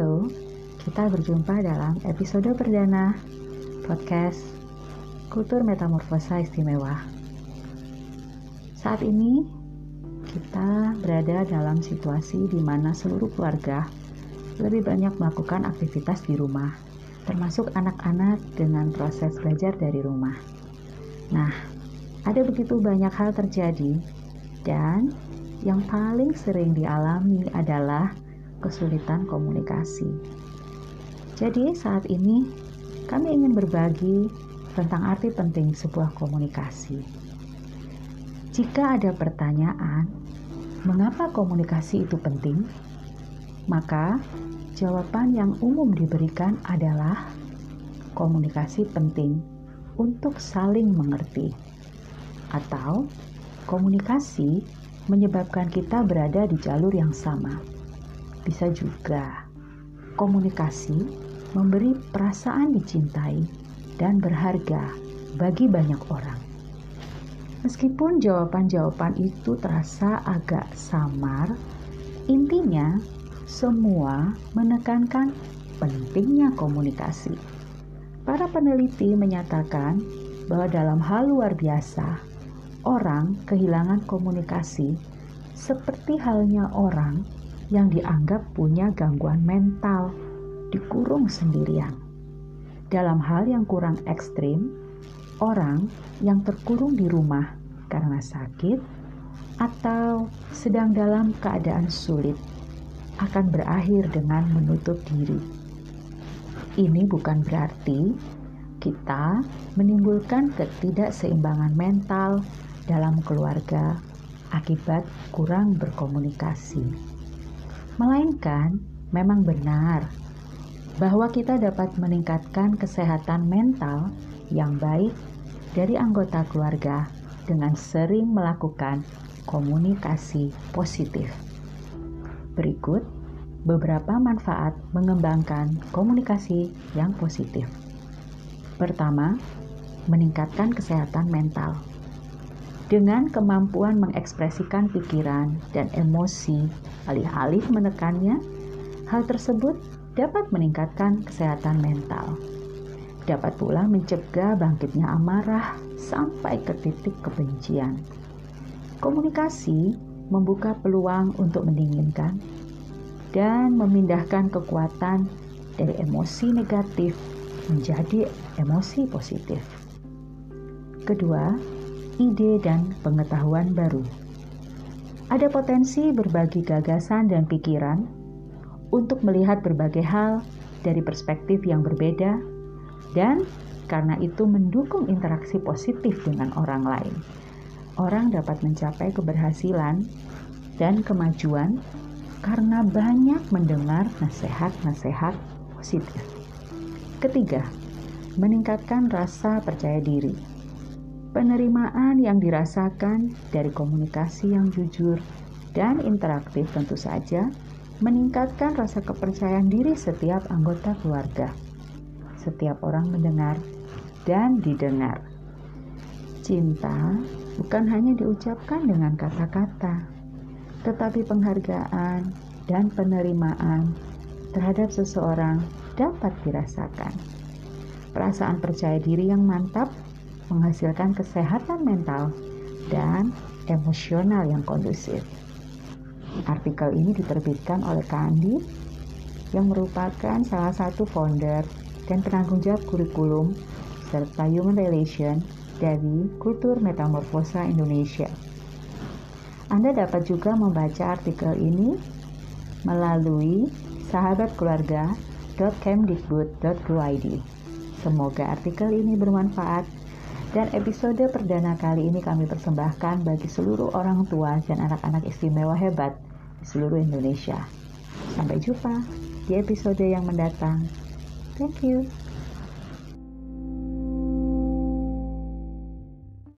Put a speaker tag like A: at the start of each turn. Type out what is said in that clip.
A: Halo, kita berjumpa dalam episode perdana podcast Kultur Metamorfosa Istimewa. Saat ini kita berada dalam situasi di mana seluruh keluarga lebih banyak melakukan aktivitas di rumah, termasuk anak-anak dengan proses belajar dari rumah. Nah, ada begitu banyak hal terjadi dan yang paling sering dialami adalah kesulitan komunikasi. Jadi, saat ini kami ingin berbagi tentang arti penting sebuah komunikasi. Jika ada pertanyaan, mengapa komunikasi itu penting? Maka, jawaban yang umum diberikan adalah komunikasi penting untuk saling mengerti, atau komunikasi menyebabkan kita berada di jalur yang sama bisa juga komunikasi memberi perasaan dicintai dan berharga bagi banyak orang. Meskipun jawaban-jawaban itu terasa agak samar, intinya semua menekankan pentingnya komunikasi. Para peneliti menyatakan bahwa dalam hal luar biasa, orang kehilangan komunikasi seperti halnya orang yang dianggap punya gangguan mental, dikurung sendirian. Dalam hal yang kurang ekstrim, orang yang terkurung di rumah karena sakit atau sedang dalam keadaan sulit akan berakhir dengan menutup diri. Ini bukan berarti kita menimbulkan ketidakseimbangan mental dalam keluarga akibat kurang berkomunikasi melainkan memang benar bahwa kita dapat meningkatkan kesehatan mental yang baik dari anggota keluarga dengan sering melakukan komunikasi positif. Berikut beberapa manfaat mengembangkan komunikasi yang positif. Pertama, meningkatkan kesehatan mental. Dengan kemampuan mengekspresikan pikiran dan emosi alih-alih menekannya, hal tersebut dapat meningkatkan kesehatan mental. Dapat pula mencegah bangkitnya amarah sampai ke titik kebencian. Komunikasi membuka peluang untuk mendinginkan dan memindahkan kekuatan dari emosi negatif menjadi emosi positif. Kedua, ide dan pengetahuan baru. Ada potensi berbagi gagasan dan pikiran untuk melihat berbagai hal dari perspektif yang berbeda, dan karena itu mendukung interaksi positif dengan orang lain. Orang dapat mencapai keberhasilan dan kemajuan karena banyak mendengar nasihat-nasihat positif. Ketiga, meningkatkan rasa percaya diri. Penerimaan yang dirasakan dari komunikasi yang jujur dan interaktif tentu saja meningkatkan rasa kepercayaan diri setiap anggota keluarga. Setiap orang mendengar dan didengar. Cinta bukan hanya diucapkan dengan kata-kata, tetapi penghargaan dan penerimaan terhadap seseorang dapat dirasakan. Perasaan percaya diri yang mantap menghasilkan kesehatan mental dan emosional yang kondusif. Artikel ini diterbitkan oleh Kandi yang merupakan salah satu founder dan penanggung jawab kurikulum serta human relation dari Kultur Metamorfosa Indonesia. Anda dapat juga membaca artikel ini melalui sahabatkeluarga.kemdikbud.go.id. Semoga artikel ini bermanfaat dan episode perdana kali ini kami persembahkan bagi seluruh orang tua dan anak-anak istimewa hebat di seluruh Indonesia. Sampai jumpa di episode yang mendatang. Thank you.